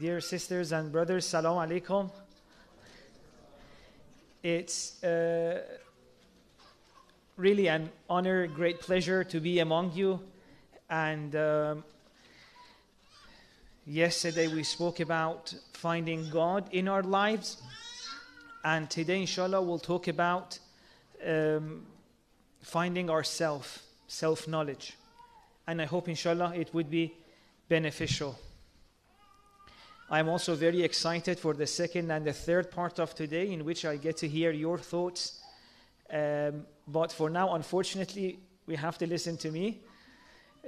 Dear sisters and brothers, salam alaikum. It's uh, really an honor, great pleasure to be among you. And um, yesterday we spoke about finding God in our lives. And today, inshallah, we'll talk about um, finding ourself, self knowledge. And I hope, inshallah, it would be beneficial. I'm also very excited for the second and the third part of today, in which I get to hear your thoughts. Um, but for now, unfortunately, we have to listen to me.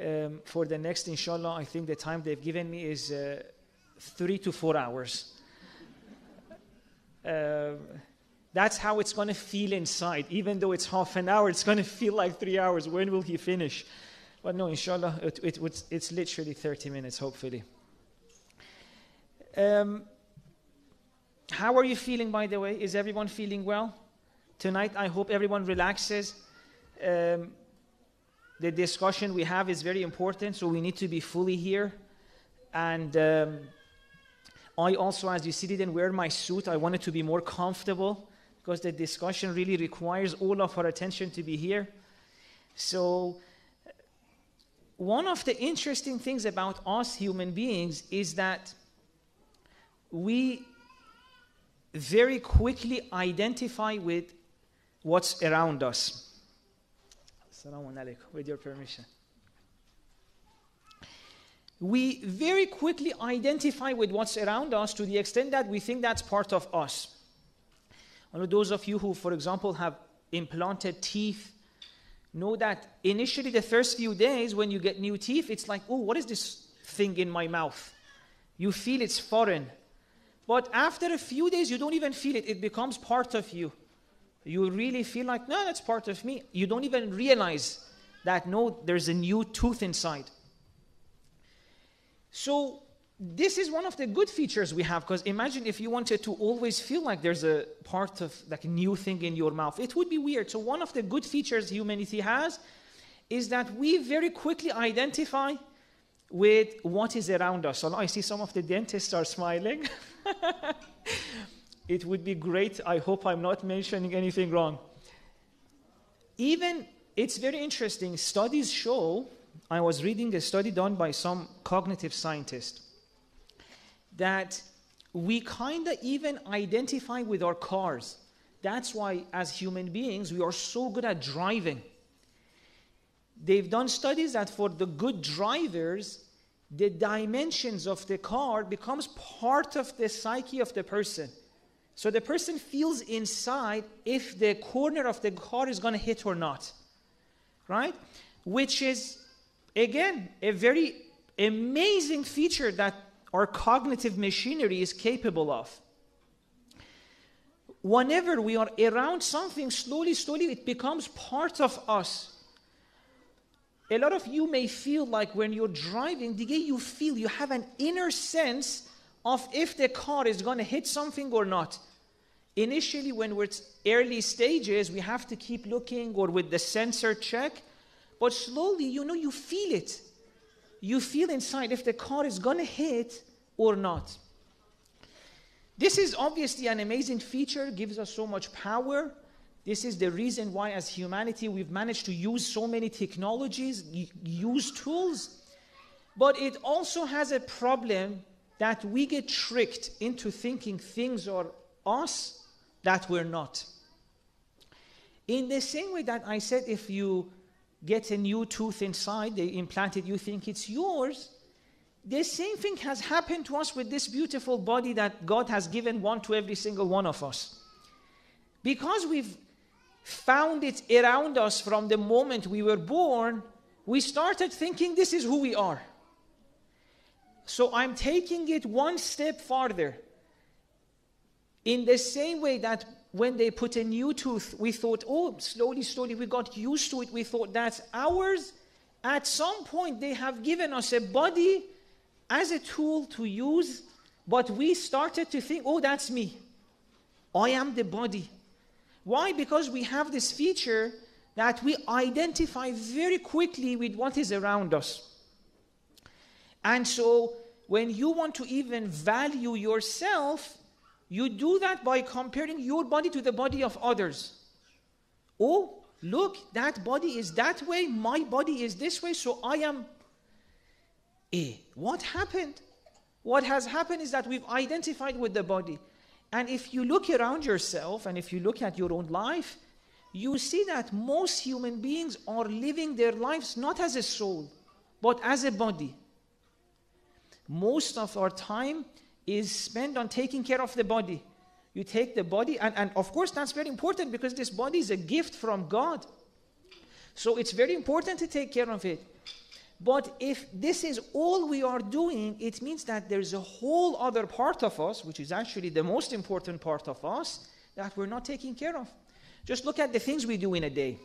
Um, for the next, inshallah, I think the time they've given me is uh, three to four hours. Uh, that's how it's going to feel inside. Even though it's half an hour, it's going to feel like three hours. When will he finish? But no, inshallah, it, it, it's literally 30 minutes, hopefully. Um, how are you feeling, by the way? Is everyone feeling well? Tonight, I hope everyone relaxes. Um, the discussion we have is very important, so we need to be fully here. And um, I also, as you see, didn't wear my suit. I wanted to be more comfortable because the discussion really requires all of our attention to be here. So, one of the interesting things about us human beings is that we very quickly identify with what's around us. Assalamu alaikum, with your permission. We very quickly identify with what's around us to the extent that we think that's part of us. One those of you who, for example, have implanted teeth know that initially, the first few days when you get new teeth, it's like, oh, what is this thing in my mouth? You feel it's foreign. But after a few days, you don't even feel it. It becomes part of you. You really feel like, no, that's part of me. You don't even realize that, no, there's a new tooth inside. So, this is one of the good features we have because imagine if you wanted to always feel like there's a part of like a new thing in your mouth it would be weird so one of the good features humanity has is that we very quickly identify with what is around us. I see some of the dentists are smiling. it would be great. I hope I'm not mentioning anything wrong. Even, it's very interesting. Studies show, I was reading a study done by some cognitive scientist, that we kind of even identify with our cars. That's why, as human beings, we are so good at driving. They've done studies that for the good drivers, the dimensions of the car becomes part of the psyche of the person. So the person feels inside if the corner of the car is going to hit or not. Right? Which is, again, a very amazing feature that our cognitive machinery is capable of. Whenever we are around something, slowly, slowly, it becomes part of us. A lot of you may feel like when you're driving, the way you feel, you have an inner sense of if the car is going to hit something or not. Initially, when we're early stages, we have to keep looking or with the sensor check. But slowly, you know, you feel it. You feel inside if the car is going to hit or not. This is obviously an amazing feature, gives us so much power. This is the reason why, as humanity, we've managed to use so many technologies, use tools. But it also has a problem that we get tricked into thinking things are us that we're not. In the same way that I said, if you get a new tooth inside, they implant it, you think it's yours. The same thing has happened to us with this beautiful body that God has given one to every single one of us. Because we've found it around us from the moment we were born, we started thinking this is who we are. So I'm taking it one step farther. In the same way that when they put a new tooth, we thought, oh, slowly, slowly, we got used to it. We thought that's ours. At some point, they have given us a body as a tool to use, but we started to think, oh, that's me. I am the body. Why? Because we have this feature that we identify very quickly with what is around us. And so when you want to even value yourself, you do that by comparing your body to the body of others. Oh, look, that body is that way, my body is this way, so I am. Eh, what happened? What has happened is that we've identified with the body. And if you look around yourself and if you look at your own life, you see that most human beings are living their lives not as a soul, but as a body. Most of our time is spent on taking care of the body. You take the body, and, and of course, that's very important because this body is a gift from God. So it's very important to take care of it. But if this is all we are doing, it means that there's a whole other part of us, which is actually the most important part of us, that we're not taking care of. Just look at the things we do in a day.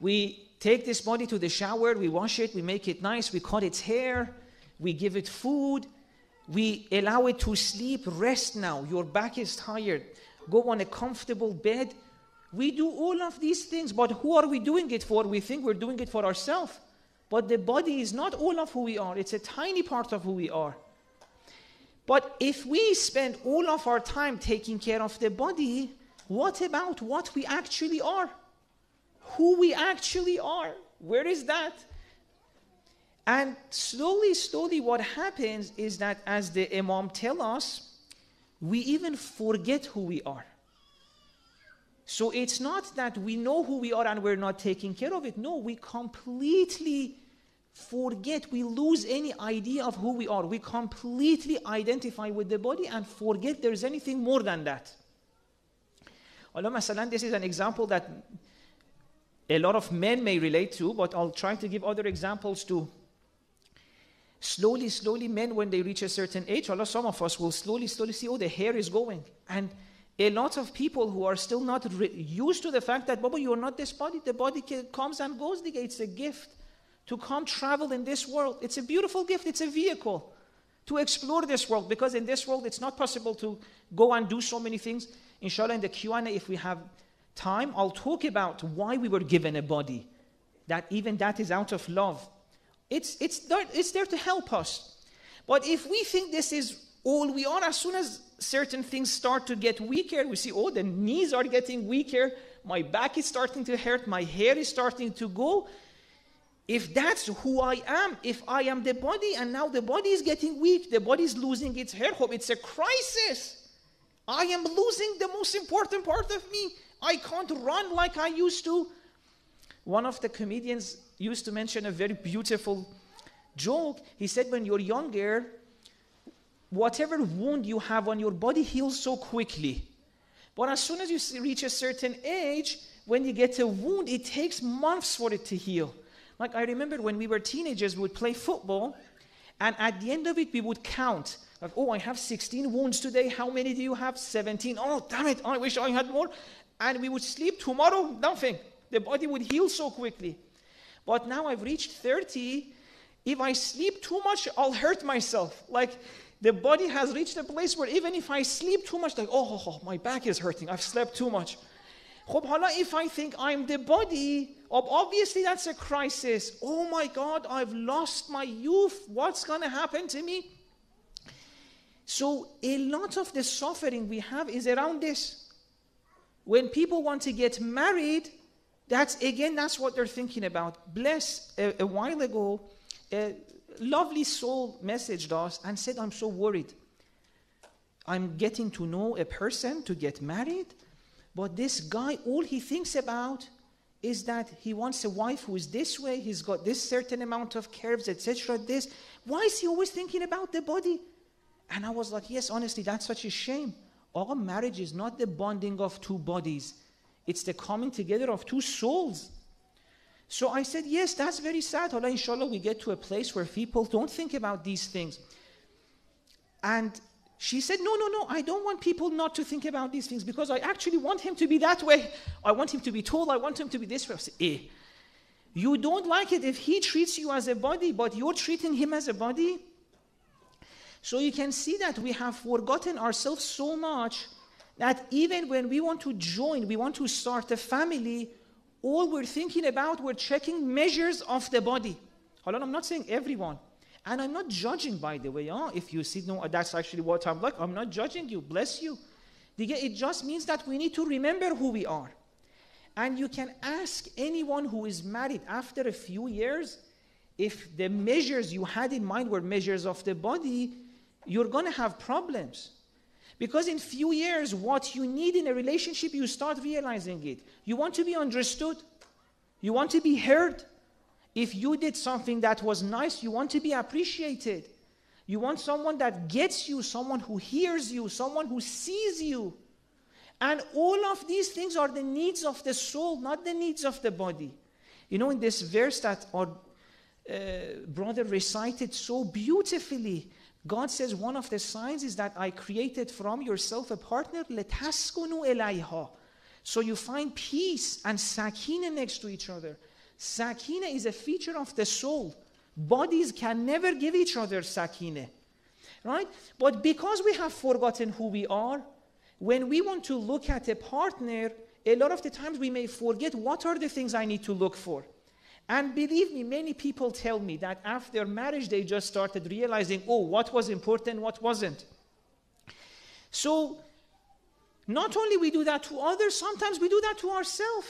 We take this body to the shower, we wash it, we make it nice, we cut its hair, we give it food, we allow it to sleep, rest now. Your back is tired. Go on a comfortable bed. We do all of these things, but who are we doing it for? We think we're doing it for ourselves. But the body is not all of who we are, it's a tiny part of who we are. But if we spend all of our time taking care of the body, what about what we actually are? Who we actually are? Where is that? And slowly, slowly, what happens is that as the Imam tell us, we even forget who we are. So it's not that we know who we are and we're not taking care of it. No, we completely forget, we lose any idea of who we are. We completely identify with the body and forget there's anything more than that. Allah masalan, this is an example that a lot of men may relate to, but I'll try to give other examples too. Slowly, slowly, men, when they reach a certain age, Allah, some of us will slowly, slowly see, oh, the hair is going. And a lot of people who are still not re- used to the fact that, Baba, you're not this body. The body comes and goes. It's a gift to come travel in this world. It's a beautiful gift. It's a vehicle to explore this world because in this world it's not possible to go and do so many things. Inshallah, in the Q&A, if we have time, I'll talk about why we were given a body. That even that is out of love. It's, it's, there, it's there to help us. But if we think this is all we are, as soon as certain things start to get weaker, we see, oh, the knees are getting weaker, my back is starting to hurt, my hair is starting to go. If that's who I am, if I am the body and now the body is getting weak, the body is losing its hair, hope it's a crisis. I am losing the most important part of me. I can't run like I used to. One of the comedians used to mention a very beautiful joke. He said, When you're younger, whatever wound you have on your body heals so quickly. But as soon as you reach a certain age, when you get a wound, it takes months for it to heal. Like I remember when we were teenagers, we would play football, and at the end of it, we would count. Like, oh, I have 16 wounds today. How many do you have? 17. Oh, damn it, I wish I had more. And we would sleep tomorrow, nothing. The body would heal so quickly. But now I've reached 30. If I sleep too much, I'll hurt myself. Like the body has reached a place where even if I sleep too much, like, oh, oh, oh my back is hurting. I've slept too much. if I think I'm the body, obviously that's a crisis. Oh my God, I've lost my youth. What's going to happen to me? So, a lot of the suffering we have is around this. When people want to get married, that's again, that's what they're thinking about. Bless, a, a while ago, a lovely soul messaged us and said, I'm so worried. I'm getting to know a person to get married, but this guy, all he thinks about is that he wants a wife who is this way, he's got this certain amount of curves, etc. This. Why is he always thinking about the body? And I was like, yes, honestly, that's such a shame. Our marriage is not the bonding of two bodies it's the coming together of two souls. So I said, yes, that's very sad. Allah, inshallah, we get to a place where people don't think about these things. And she said, no, no, no, I don't want people not to think about these things because I actually want him to be that way. I want him to be tall. I want him to be this way. I said, eh. You don't like it if he treats you as a body, but you're treating him as a body. So you can see that we have forgotten ourselves so much that even when we want to join, we want to start a family, all we're thinking about, we're checking measures of the body. Hold on, I'm not saying everyone. And I'm not judging, by the way. Oh, if you see, no, that's actually what I'm like. I'm not judging you. Bless you. It just means that we need to remember who we are. And you can ask anyone who is married after a few years if the measures you had in mind were measures of the body, you're going to have problems. Because in few years, what you need in a relationship, you start realizing it. You want to be understood. You want to be heard. If you did something that was nice, you want to be appreciated. You want someone that gets you, someone who hears you, someone who sees you. And all of these things are the needs of the soul, not the needs of the body. You know, in this verse that our uh, brother recited so beautifully, God says one of the signs is that I created from yourself a partner, letaskunu elayha. So you find peace and sakina next to each other. Sakina is a feature of the soul. Bodies can never give each other sakina. Right? But because we have forgotten who we are, when we want to look at a partner, a lot of the times we may forget what are the things I need to look for. And believe me, many people tell me that after marriage they just started realizing, oh, what was important, what wasn't. So, not only we do that to others, sometimes we do that to ourselves.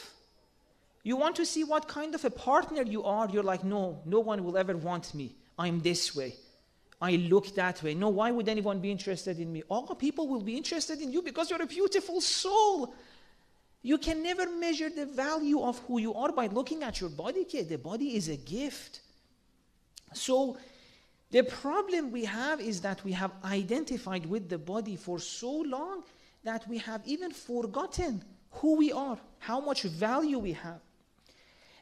You want to see what kind of a partner you are, you're like, no, no one will ever want me. I'm this way. I look that way. No, why would anyone be interested in me? All people will be interested in you because you're a beautiful soul. You can never measure the value of who you are by looking at your body. The body is a gift. So, the problem we have is that we have identified with the body for so long that we have even forgotten who we are, how much value we have.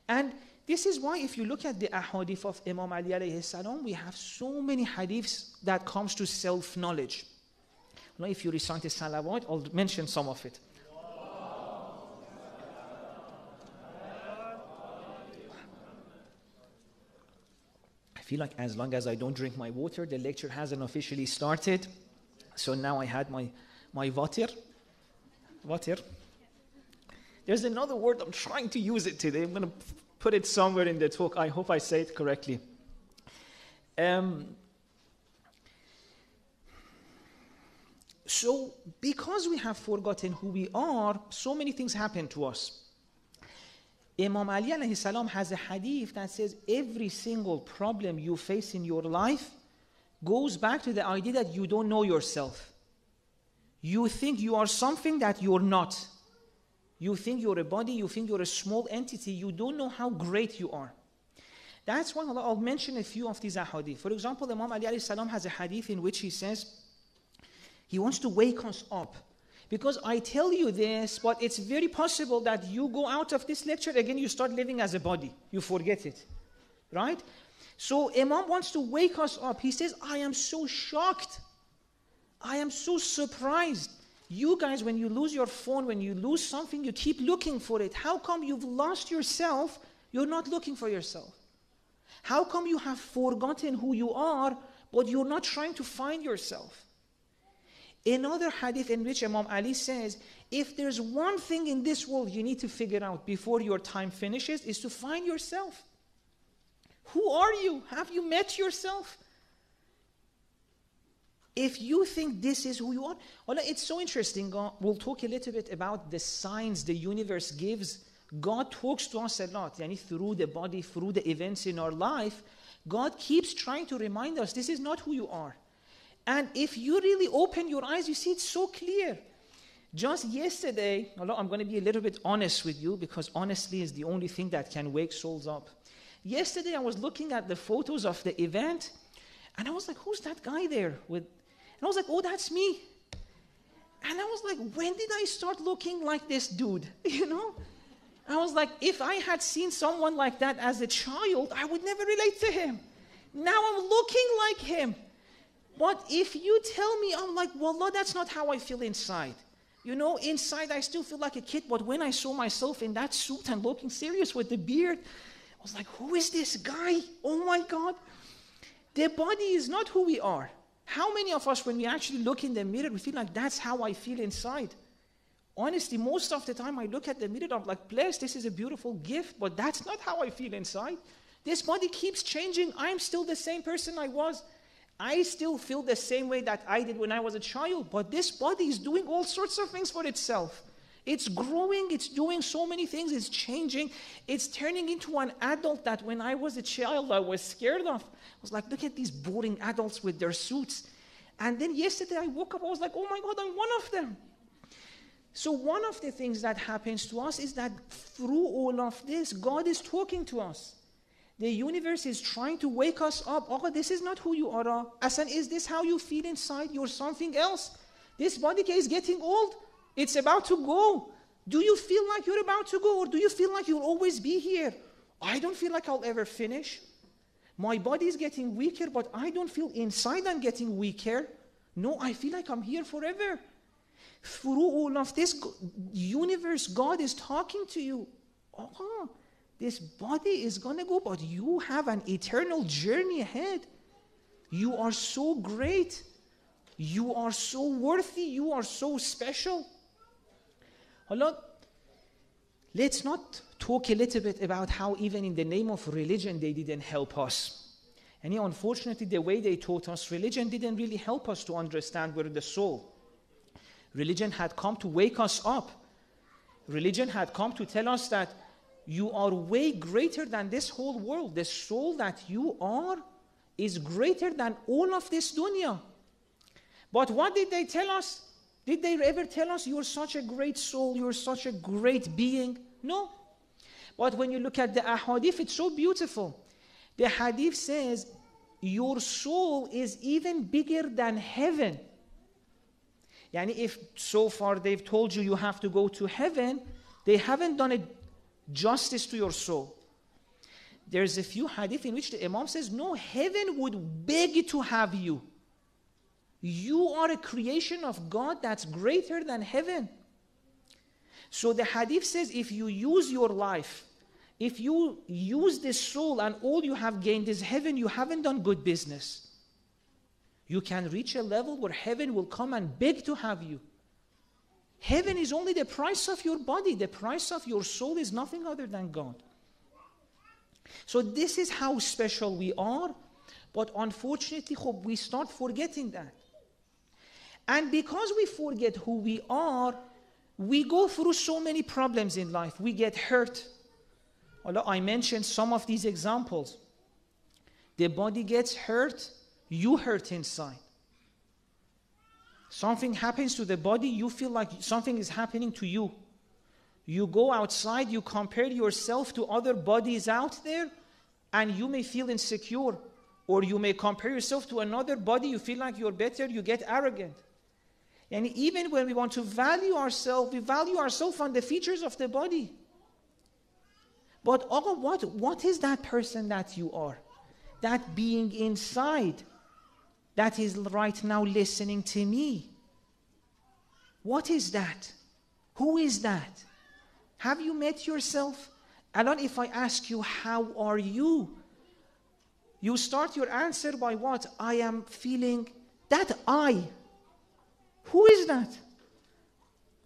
And this is why if you look at the ahadith of Imam Ali alayhi salam, we have so many hadiths that comes to self-knowledge. Now, if you recite the salawat, I'll mention some of it. Feel like as long as I don't drink my water, the lecture hasn't officially started. So now I had my, my water. Water. There's another word, I'm trying to use it today. I'm going to put it somewhere in the talk. I hope I say it correctly. Um, so, because we have forgotten who we are, so many things happen to us. Imam Ali alayhi salam has a hadith that says every single problem you face in your life goes back to the idea that you don't know yourself. You think you are something that you're not. You think you're a body, you think you're a small entity, you don't know how great you are. That's why I'll mention a few of these hadith. For example, Imam Ali alayhi salam has a hadith in which he says, he wants to wake us up because I tell you this, but it's very possible that you go out of this lecture, again, you start living as a body. You forget it. Right? So Imam wants to wake us up. He says, I am so shocked. I am so surprised. You guys, when you lose your phone, when you lose something, you keep looking for it. How come you've lost yourself? You're not looking for yourself. How come you have forgotten who you are, but you're not trying to find yourself? Another hadith in which Imam Ali says, if there's one thing in this world you need to figure out before your time finishes, is to find yourself. Who are you? Have you met yourself? If you think this is who you are, well, it's so interesting. Uh, we'll talk a little bit about the signs the universe gives. God talks to us a lot, yani through the body, through the events in our life. God keeps trying to remind us this is not who you are. And if you really open your eyes, you see it's so clear. Just yesterday, I'm going to be a little bit honest with you because honesty is the only thing that can wake souls up. Yesterday, I was looking at the photos of the event, and I was like, "Who's that guy there?" With, and I was like, "Oh, that's me." And I was like, "When did I start looking like this dude?" You know? I was like, if I had seen someone like that as a child, I would never relate to him. Now I'm looking like him. But if you tell me, I'm like, Wallah, that's not how I feel inside. You know, inside I still feel like a kid, but when I saw myself in that suit and looking serious with the beard, I was like, who is this guy? Oh my God. The body is not who we are. How many of us, when we actually look in the mirror, we feel like that's how I feel inside? Honestly, most of the time I look at the mirror, I'm like, blessed, this is a beautiful gift, but that's not how I feel inside. This body keeps changing. I'm still the same person I was. I still feel the same way that I did when I was a child, but this body is doing all sorts of things for itself. It's growing, it's doing so many things, it's changing, it's turning into an adult that when I was a child I was scared of. I was like, look at these boring adults with their suits. And then yesterday I woke up, I was like, oh my God, I'm one of them. So, one of the things that happens to us is that through all of this, God is talking to us. The universe is trying to wake us up. Oh, this is not who you are. Uh, Asan, is this how you feel inside? You're something else. This body is getting old. It's about to go. Do you feel like you're about to go, or do you feel like you'll always be here? I don't feel like I'll ever finish. My body is getting weaker, but I don't feel inside I'm getting weaker. No, I feel like I'm here forever. Through all of this universe, God is talking to you. Oh, this body is going to go, but you have an eternal journey ahead. You are so great. You are so worthy. You are so special. Allah, let's not talk a little bit about how, even in the name of religion, they didn't help us. And unfortunately, the way they taught us religion didn't really help us to understand where the soul. Religion had come to wake us up. Religion had come to tell us that you are way greater than this whole world. The soul that you are is greater than all of this dunya. But what did they tell us? Did they ever tell us you're such a great soul, you're such a great being? No. But when you look at the ahadith, it's so beautiful. The hadith says, Your soul is even bigger than heaven. Yani if so far they've told you you have to go to heaven, they haven't done it justice to your soul. There's a few hadith in which the Imam says, No, heaven would beg to have you. You are a creation of God that's greater than heaven. So the hadith says if you use your life, if you use this soul and all you have gained is heaven, you haven't done good business. You can reach a level where heaven will come and beg to have you. Heaven is only the price of your body, the price of your soul is nothing other than God. So, this is how special we are, but unfortunately, we start forgetting that. And because we forget who we are, we go through so many problems in life. We get hurt. I mentioned some of these examples. The body gets hurt, you hurt inside. Something happens to the body, you feel like something is happening to you. You go outside, you compare yourself to other bodies out there, and you may feel insecure. Or you may compare yourself to another body, you feel like you're better, you get arrogant. And even when we want to value ourselves, we value ourselves on the features of the body. But oh, what, what is that person that you are? That being inside that is right now listening to me. What is that? Who is that? Have you met yourself? And then if I ask you, how are you? You start your answer by what? I am feeling that I. Who is that?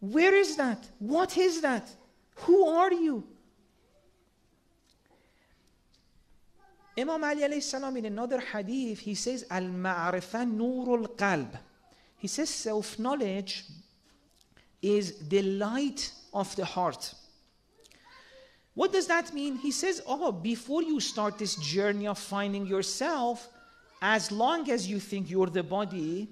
Where is that? What is that? Who are you? Imam Ali alayhi salam in another hadith, he says, Al-ma'rifa nurul qalb. He says self-knowledge is the light of the heart. What does that mean? He says, oh, before you start this journey of finding yourself, as long as you think you're the body,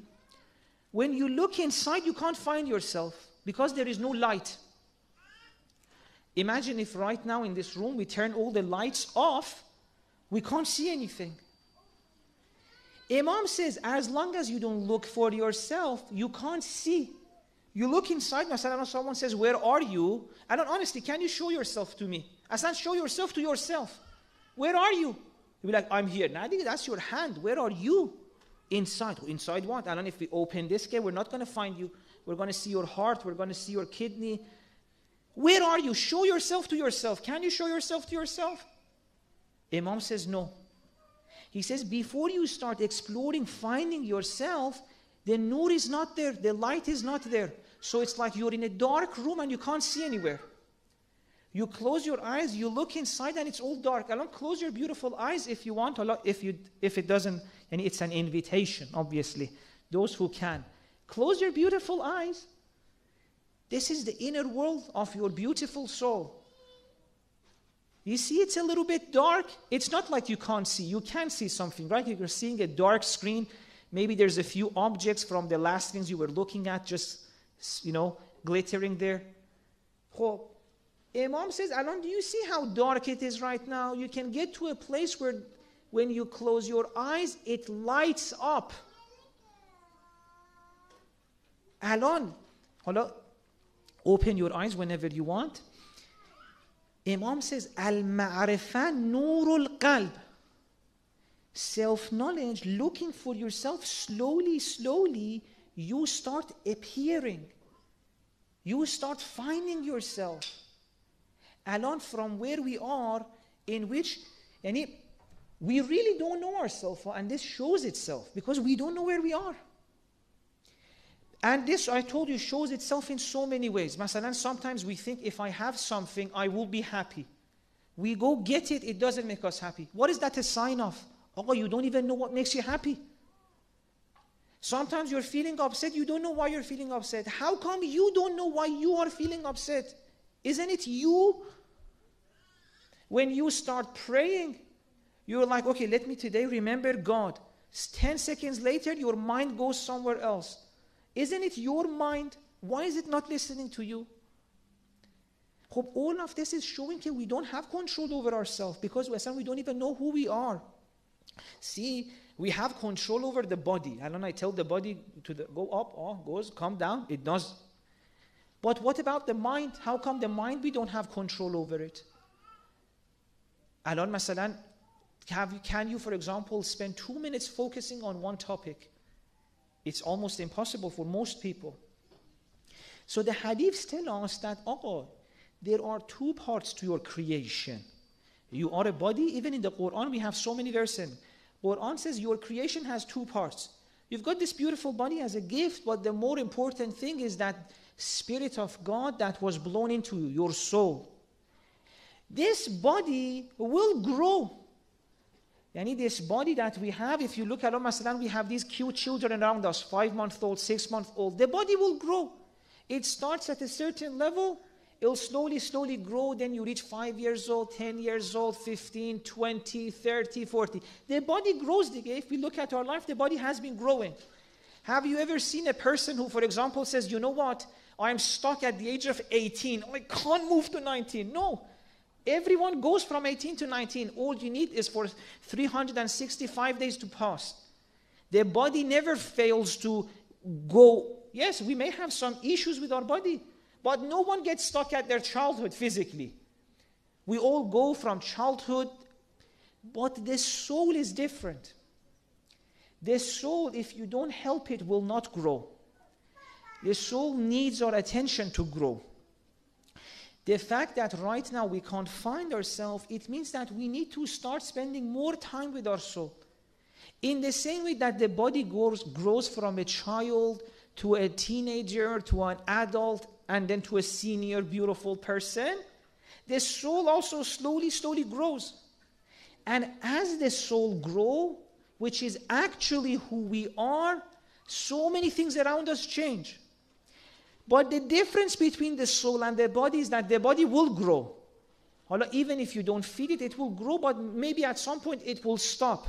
when you look inside, you can't find yourself because there is no light. Imagine if right now in this room we turn all the lights off we can't see anything. Imam says, as long as you don't look for yourself, you can't see. You look inside, Masalan, someone says, Where are you? I don't honestly, can you show yourself to me? Said, Show yourself to yourself. Where are you? You'll be like, I'm here. Now, that's your hand. Where are you? Inside. Inside what? I don't know if we open this gate, we're not going to find you. We're going to see your heart, we're going to see your kidney. Where are you? Show yourself to yourself. Can you show yourself to yourself? Imam says no. He says before you start exploring, finding yourself, the nur is not there, the light is not there. So it's like you're in a dark room and you can't see anywhere. You close your eyes, you look inside, and it's all dark. Allah, close your beautiful eyes if you want. If you if it doesn't, and it's an invitation, obviously. Those who can. Close your beautiful eyes. This is the inner world of your beautiful soul. You see, it's a little bit dark. It's not like you can't see. You can see something, right? You're seeing a dark screen, maybe there's a few objects from the last things you were looking at just, you know, glittering there. Oh, Imam says, "Alon, do you see how dark it is right now? You can get to a place where when you close your eyes, it lights up. Alon, hello, open your eyes whenever you want. Imam says, Al-ma'arifa nurul qalb. Self-knowledge, looking for yourself, slowly, slowly, you start appearing. You start finding yourself. Along from where we are, in which, and we really don't know ourselves, and this shows itself because we don't know where we are. And this, I told you, shows itself in so many ways. Masalan, sometimes we think if I have something, I will be happy. We go get it, it doesn't make us happy. What is that a sign of? Oh, you don't even know what makes you happy. Sometimes you're feeling upset, you don't know why you're feeling upset. How come you don't know why you are feeling upset? Isn't it you? When you start praying, you're like, okay, let me today remember God. 10 seconds later, your mind goes somewhere else. Isn't it your mind? Why is it not listening to you? Hope all of this is showing that we don't have control over ourselves because we we don't even know who we are. See, we have control over the body. And when I tell the body to the, go up, oh, goes, come down, it does. But what about the mind? How come the mind we don't have control over it? Alon masalan, have, can you, for example, spend two minutes focusing on one topic? It's almost impossible for most people. So the hadiths tell us that, oh, there are two parts to your creation. You are a body, even in the Quran, we have so many verses. Quran says your creation has two parts. You've got this beautiful body as a gift, but the more important thing is that Spirit of God that was blown into your soul. This body will grow. Yani this body that we have, if you look at Masalan, we have these cute children around us, five month old, six month old. The body will grow. It starts at a certain level, it'll slowly, slowly grow. Then you reach five years old, 10 years old, 15, 20, 30, 40. The body grows. If we look at our life, the body has been growing. Have you ever seen a person who, for example, says, You know what? I'm stuck at the age of 18. I can't move to 19. No. Everyone goes from 18 to 19. All you need is for 365 days to pass. Their body never fails to go. Yes, we may have some issues with our body, but no one gets stuck at their childhood physically. We all go from childhood, but the soul is different. The soul, if you don't help it, will not grow. The soul needs our attention to grow. The fact that right now we can't find ourselves, it means that we need to start spending more time with our soul. In the same way that the body grows, grows from a child to a teenager to an adult and then to a senior beautiful person, the soul also slowly, slowly grows. And as the soul grows, which is actually who we are, so many things around us change. But the difference between the soul and the body is that the body will grow. Even if you don't feed it, it will grow, but maybe at some point it will stop.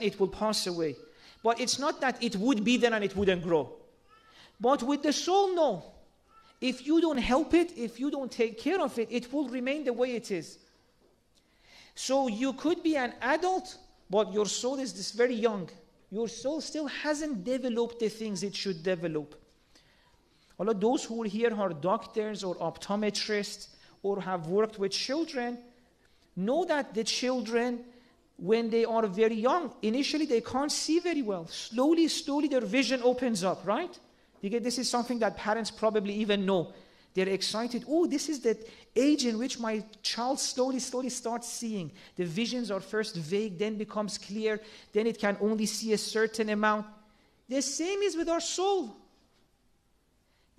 It will pass away. But it's not that it would be there and it wouldn't grow. But with the soul, no. If you don't help it, if you don't take care of it, it will remain the way it is. So you could be an adult, but your soul is this very young. Your soul still hasn't developed the things it should develop. Although those who are here are doctors or optometrists or have worked with children know that the children, when they are very young, initially they can't see very well. Slowly, slowly their vision opens up, right? This is something that parents probably even know. They're excited. Oh, this is the age in which my child slowly, slowly starts seeing. The visions are first vague, then becomes clear, then it can only see a certain amount. The same is with our soul.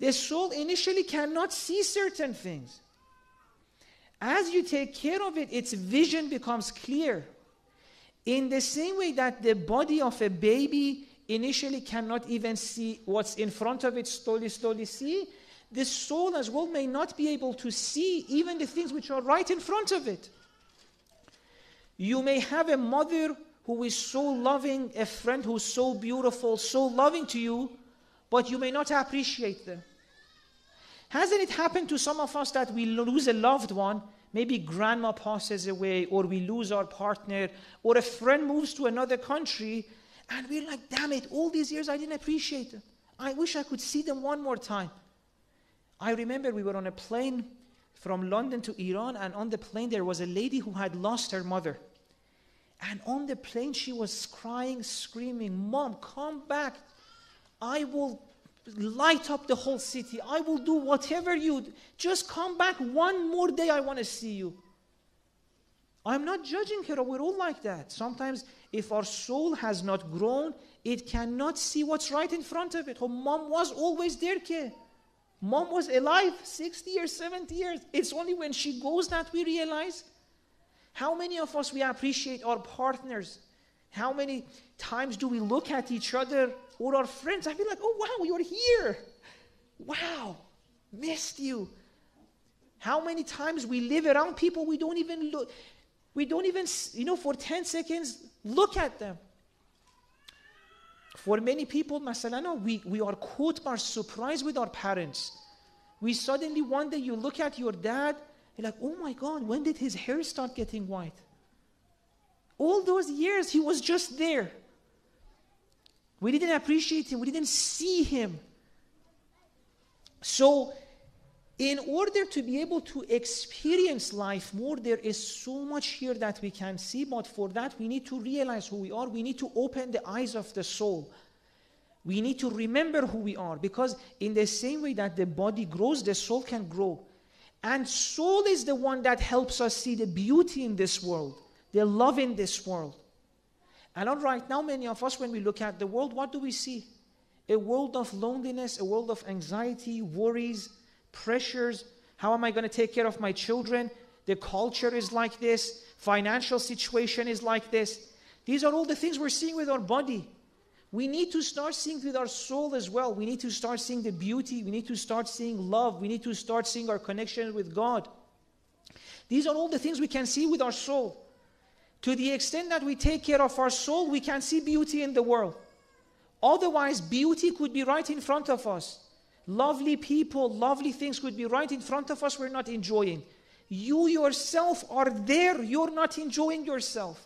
The soul initially cannot see certain things. As you take care of it, its vision becomes clear. In the same way that the body of a baby initially cannot even see what's in front of it, slowly, slowly see, the soul as well may not be able to see even the things which are right in front of it. You may have a mother who is so loving, a friend who's so beautiful, so loving to you, but you may not appreciate them. Hasn't it happened to some of us that we lose a loved one? Maybe grandma passes away, or we lose our partner, or a friend moves to another country, and we're like, damn it, all these years I didn't appreciate them. I wish I could see them one more time. I remember we were on a plane from London to Iran, and on the plane there was a lady who had lost her mother. And on the plane, she was crying, screaming, Mom, come back. I will light up the whole city. I will do whatever you just come back one more day. I want to see you. I'm not judging her. We're all like that. Sometimes, if our soul has not grown, it cannot see what's right in front of it. Her mom was always there, kid. Mom was alive 60 or 70 years. It's only when she goes that we realize how many of us we appreciate our partners? How many times do we look at each other or our friends and be like, oh, wow, you're here. Wow, missed you. How many times we live around people we don't even look, we don't even, you know, for 10 seconds, look at them. For many people, masalana, we, we are caught by surprise with our parents. We suddenly one day you look at your dad you're like, oh my God, when did his hair start getting white? All those years, he was just there. We didn't appreciate him, we didn't see him. So, in order to be able to experience life more, there is so much here that we can see, but for that, we need to realize who we are. We need to open the eyes of the soul. We need to remember who we are because, in the same way that the body grows, the soul can grow. And soul is the one that helps us see the beauty in this world, the love in this world. And all right now, many of us, when we look at the world, what do we see? A world of loneliness, a world of anxiety, worries, pressures. How am I going to take care of my children? The culture is like this, financial situation is like this. These are all the things we're seeing with our body. We need to start seeing with our soul as well. We need to start seeing the beauty. We need to start seeing love. We need to start seeing our connection with God. These are all the things we can see with our soul. To the extent that we take care of our soul, we can see beauty in the world. Otherwise, beauty could be right in front of us. Lovely people, lovely things could be right in front of us, we're not enjoying. You yourself are there, you're not enjoying yourself.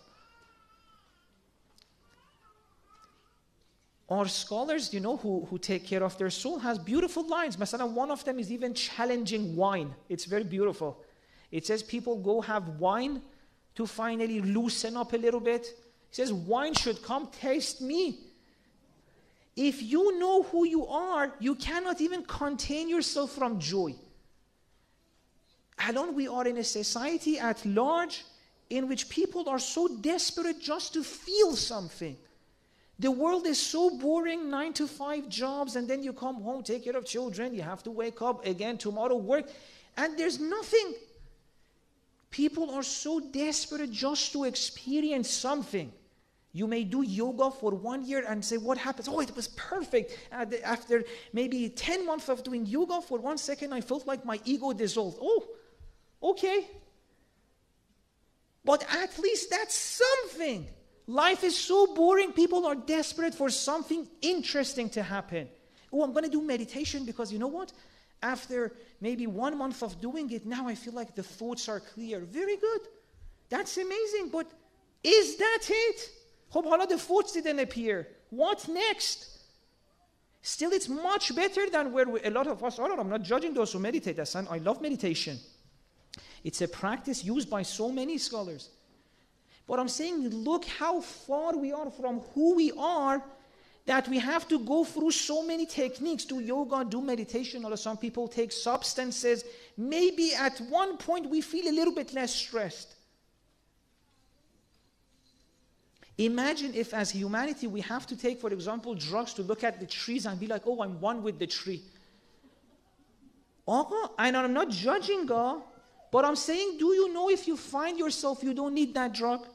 Our scholars, you know, who, who take care of their soul, has beautiful lines. Masana, one of them is even challenging wine. It's very beautiful. It says people go have wine to finally loosen up a little bit. He says, wine should come taste me. If you know who you are, you cannot even contain yourself from joy. Alone, we are in a society at large in which people are so desperate just to feel something. The world is so boring, nine to five jobs, and then you come home, take care of children, you have to wake up again tomorrow, work, and there's nothing. People are so desperate just to experience something. You may do yoga for one year and say, What happens? Oh, it was perfect. Uh, after maybe 10 months of doing yoga, for one second, I felt like my ego dissolved. Oh, okay. But at least that's something. Life is so boring, people are desperate for something interesting to happen. Oh, I'm going to do meditation because you know what? After maybe one month of doing it, now I feel like the thoughts are clear. Very good. That's amazing. But is that it? Hope all the thoughts didn't appear. What next? Still, it's much better than where we, a lot of us are. I'm not judging those who meditate. I love meditation. It's a practice used by so many scholars. But I'm saying, look how far we are from who we are that we have to go through so many techniques do yoga, do meditation, or some people take substances. Maybe at one point we feel a little bit less stressed. Imagine if, as humanity, we have to take, for example, drugs to look at the trees and be like, oh, I'm one with the tree. Uh-huh. and I'm not judging God, But I'm saying, do you know if you find yourself you don't need that drug?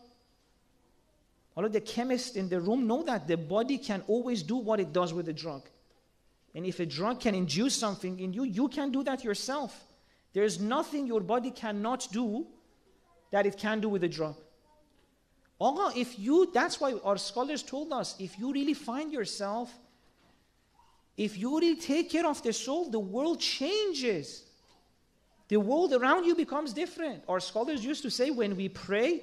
All of the chemists in the room know that the body can always do what it does with the drug. And if a drug can induce something in you, you can do that yourself. There's nothing your body cannot do that it can do with a drug. Allah, if you, that's why our scholars told us, if you really find yourself, if you really take care of the soul, the world changes. The world around you becomes different. Our scholars used to say when we pray,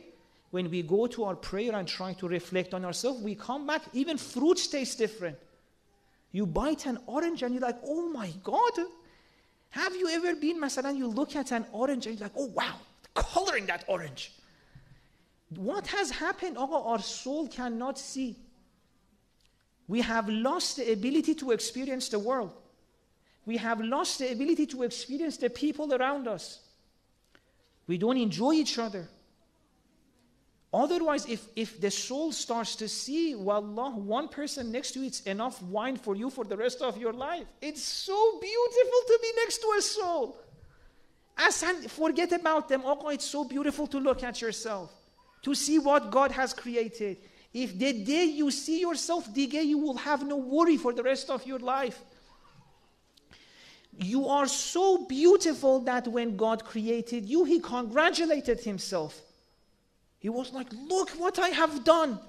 when we go to our prayer and try to reflect on ourselves, we come back, even fruits taste different. You bite an orange and you're like, oh my God. Have you ever been, Masalan, you look at an orange and you're like, oh wow, the color that orange. What has happened? Oh, our soul cannot see. We have lost the ability to experience the world. We have lost the ability to experience the people around us. We don't enjoy each other. Otherwise, if, if the soul starts to see, wallah, one person next to you, it's enough wine for you for the rest of your life. It's so beautiful to be next to a soul. Asan, forget about them. Oh, it's so beautiful to look at yourself, to see what God has created. If the day you see yourself, the day you will have no worry for the rest of your life. You are so beautiful that when God created you, He congratulated Himself. He was like, Look what I have done.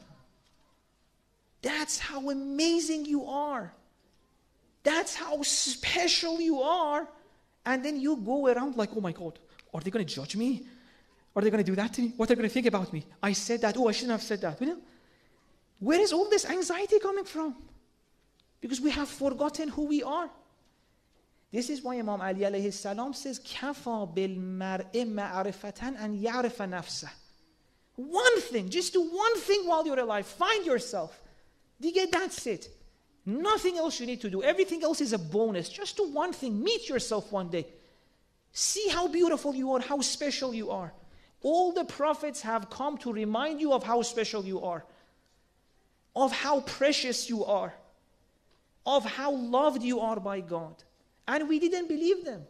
That's how amazing you are. That's how special you are. And then you go around like, Oh my God, are they going to judge me? Are they going to do that to me? What are they going to think about me? I said that. Oh, I shouldn't have said that. You know? Where is all this anxiety coming from? Because we have forgotten who we are. This is why Imam Ali alayhi salam says, كَفَى بِالْمَرْءِ مَعْرِفَةً أَنْ يَعْرِفَ نَفْسَهُ one thing, just do one thing while you're alive. Find yourself. get that's it. Nothing else you need to do. Everything else is a bonus. Just do one thing. Meet yourself one day. See how beautiful you are, how special you are. All the prophets have come to remind you of how special you are, of how precious you are, of how loved you are by God. And we didn't believe them.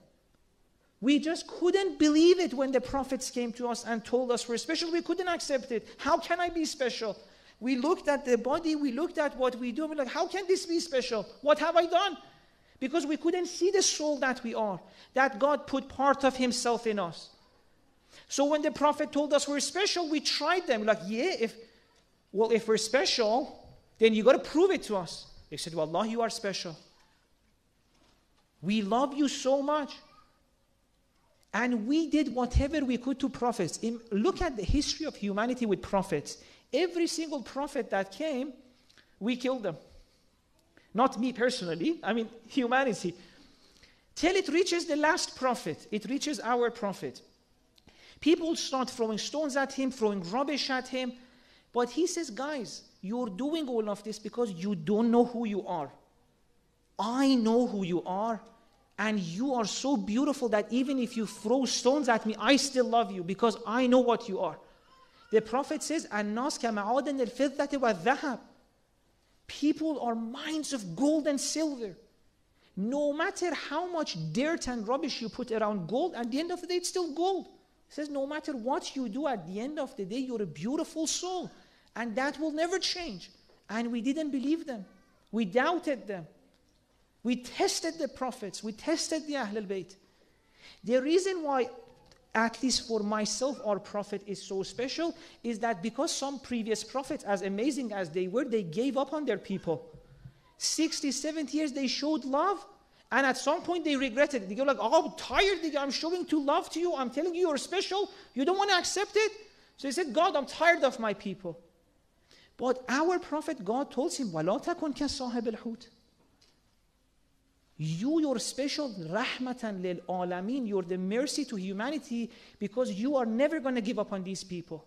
We just couldn't believe it when the prophets came to us and told us we're special. We couldn't accept it. How can I be special? We looked at the body, we looked at what we do, we're like, how can this be special? What have I done? Because we couldn't see the soul that we are, that God put part of Himself in us. So when the prophet told us we're special, we tried them. Like, yeah, if well, if we're special, then you got to prove it to us. They said, Well, Allah, you are special. We love you so much. And we did whatever we could to prophets. Look at the history of humanity with prophets. Every single prophet that came, we killed them. Not me personally, I mean humanity. Till it reaches the last prophet, it reaches our prophet. People start throwing stones at him, throwing rubbish at him. But he says, guys, you're doing all of this because you don't know who you are. I know who you are and you are so beautiful that even if you throw stones at me, I still love you because I know what you are. The Prophet says, "And kama'adan wa. People are mines of gold and silver. No matter how much dirt and rubbish you put around gold, at the end of the day, it's still gold. He says, no matter what you do, at the end of the day, you're a beautiful soul. And that will never change. And we didn't believe them. We doubted them. We tested the prophets, we tested the Ahlul Bayt. The reason why, at least for myself, our prophet is so special is that because some previous prophets, as amazing as they were, they gave up on their people. 60, 70 years they showed love, and at some point they regretted it. They go like, oh, I'm tired, I'm showing too love to you, I'm telling you you're special, you don't want to accept it. So he said, God, I'm tired of my people. But our prophet, God told him, وَلَا تَكُنْ كَصَاحِبِ الْحُوتِ you, you're special, rahmatan lil alamin. You're the mercy to humanity because you are never going to give up on these people.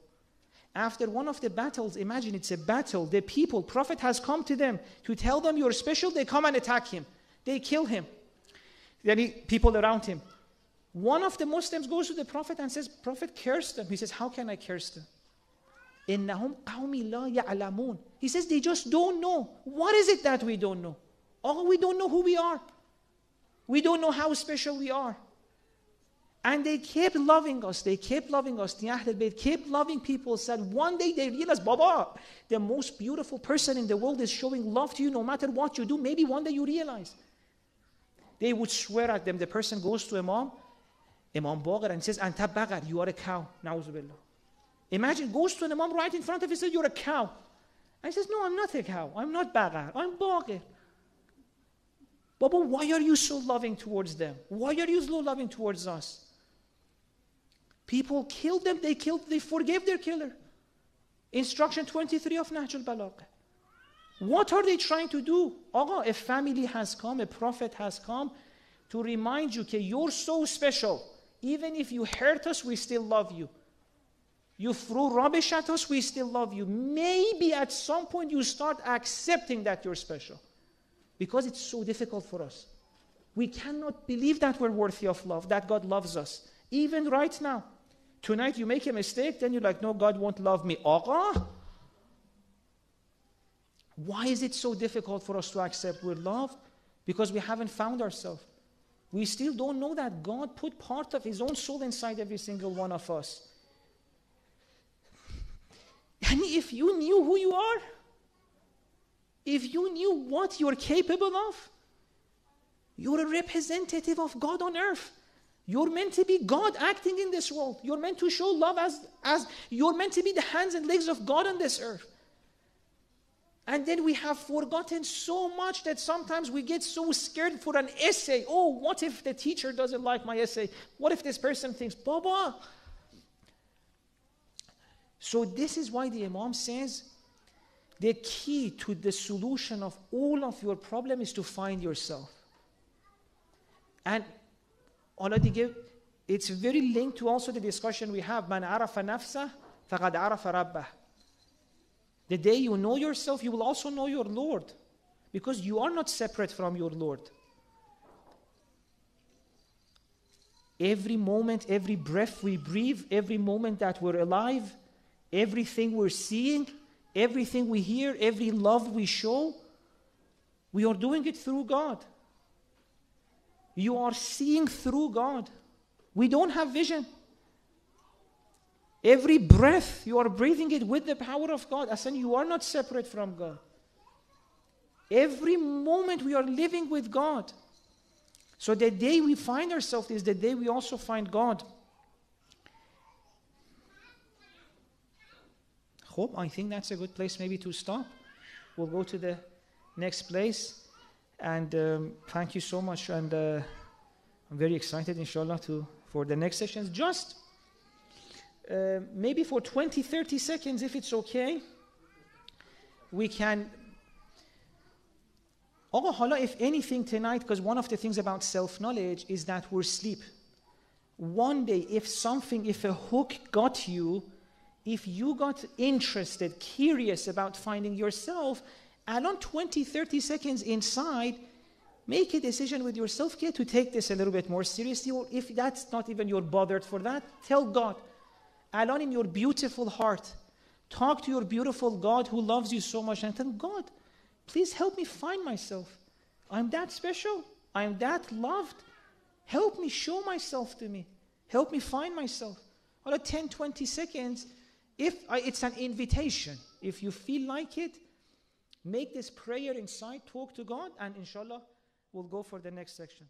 After one of the battles, imagine it's a battle. The people, Prophet has come to them to tell them you're special. They come and attack him. They kill him. Then he, people around him. One of the Muslims goes to the Prophet and says, Prophet, curse them. He says, How can I curse them? إنهم قوم لا يعلمون. He says they just don't know. What is it that we don't know? Oh, we don't know who we are. We don't know how special we are. And they kept loving us. They kept loving us. The Ahlul Bayt kept loving people. Said one day they realized, Baba, the most beautiful person in the world is showing love to you no matter what you do. Maybe one day you realize. They would swear at them. The person goes to Imam, Imam Baqir, and says, Anta Baqar, you are a cow. Na'uzubillah. Imagine, goes to an Imam right in front of him says, You're a cow. And he says, No, I'm not a cow. I'm not Baqar. I'm Baqir. Baba, why are you so loving towards them? Why are you so loving towards us? People killed them, they killed, they forgave their killer. Instruction 23 of Nahjul Balagha. What are they trying to do? Allah, a family has come, a prophet has come to remind you, okay, you're so special. Even if you hurt us, we still love you. You throw rubbish at us, we still love you. Maybe at some point you start accepting that you're special because it's so difficult for us. We cannot believe that we're worthy of love, that God loves us, even right now. Tonight you make a mistake, then you're like, no, God won't love me. Aga? Why is it so difficult for us to accept we're loved? Because we haven't found ourselves. We still don't know that God put part of His own soul inside every single one of us. And if you knew who you are, if you knew what you're capable of, you're a representative of God on earth. You're meant to be God acting in this world. You're meant to show love as, as you're meant to be the hands and legs of God on this earth. And then we have forgotten so much that sometimes we get so scared for an essay. Oh, what if the teacher doesn't like my essay? What if this person thinks, Baba? So, this is why the Imam says the key to the solution of all of your problem is to find yourself. And حالا دیگه it's very linked to also the discussion we have من عرف نفسه فقد عرف ربه the day you know yourself, you will also know your Lord. Because you are not separate from your Lord. Every moment, every breath we breathe, every moment that we're alive, everything we're seeing, everything we hear, every love we show, we are doing it through God. You are seeing through God. We don't have vision. Every breath, you are breathing it with the power of God. As in, you are not separate from God. Every moment we are living with God. So the day we find ourselves is the day we also find God. Hope, I think that's a good place maybe to stop. We'll go to the next place. And um, thank you so much. And uh, I'm very excited, inshallah, to, for the next sessions. Just uh, maybe for 20, 30 seconds, if it's okay, we can. Oh, hala, if anything tonight, because one of the things about self knowledge is that we're asleep. One day, if something, if a hook got you, if you got interested, curious about finding yourself, and on 20, 30 seconds inside, make a decision with yourself get to take this a little bit more seriously. Or if that's not even you're bothered for that, tell God, alone in your beautiful heart, talk to your beautiful God who loves you so much and tell God, please help me find myself. I'm that special. I'm that loved. Help me show myself to me. Help me find myself. Or a 10, 20 seconds, if I, it's an invitation, if you feel like it, make this prayer inside, talk to God, and inshallah, we'll go for the next section.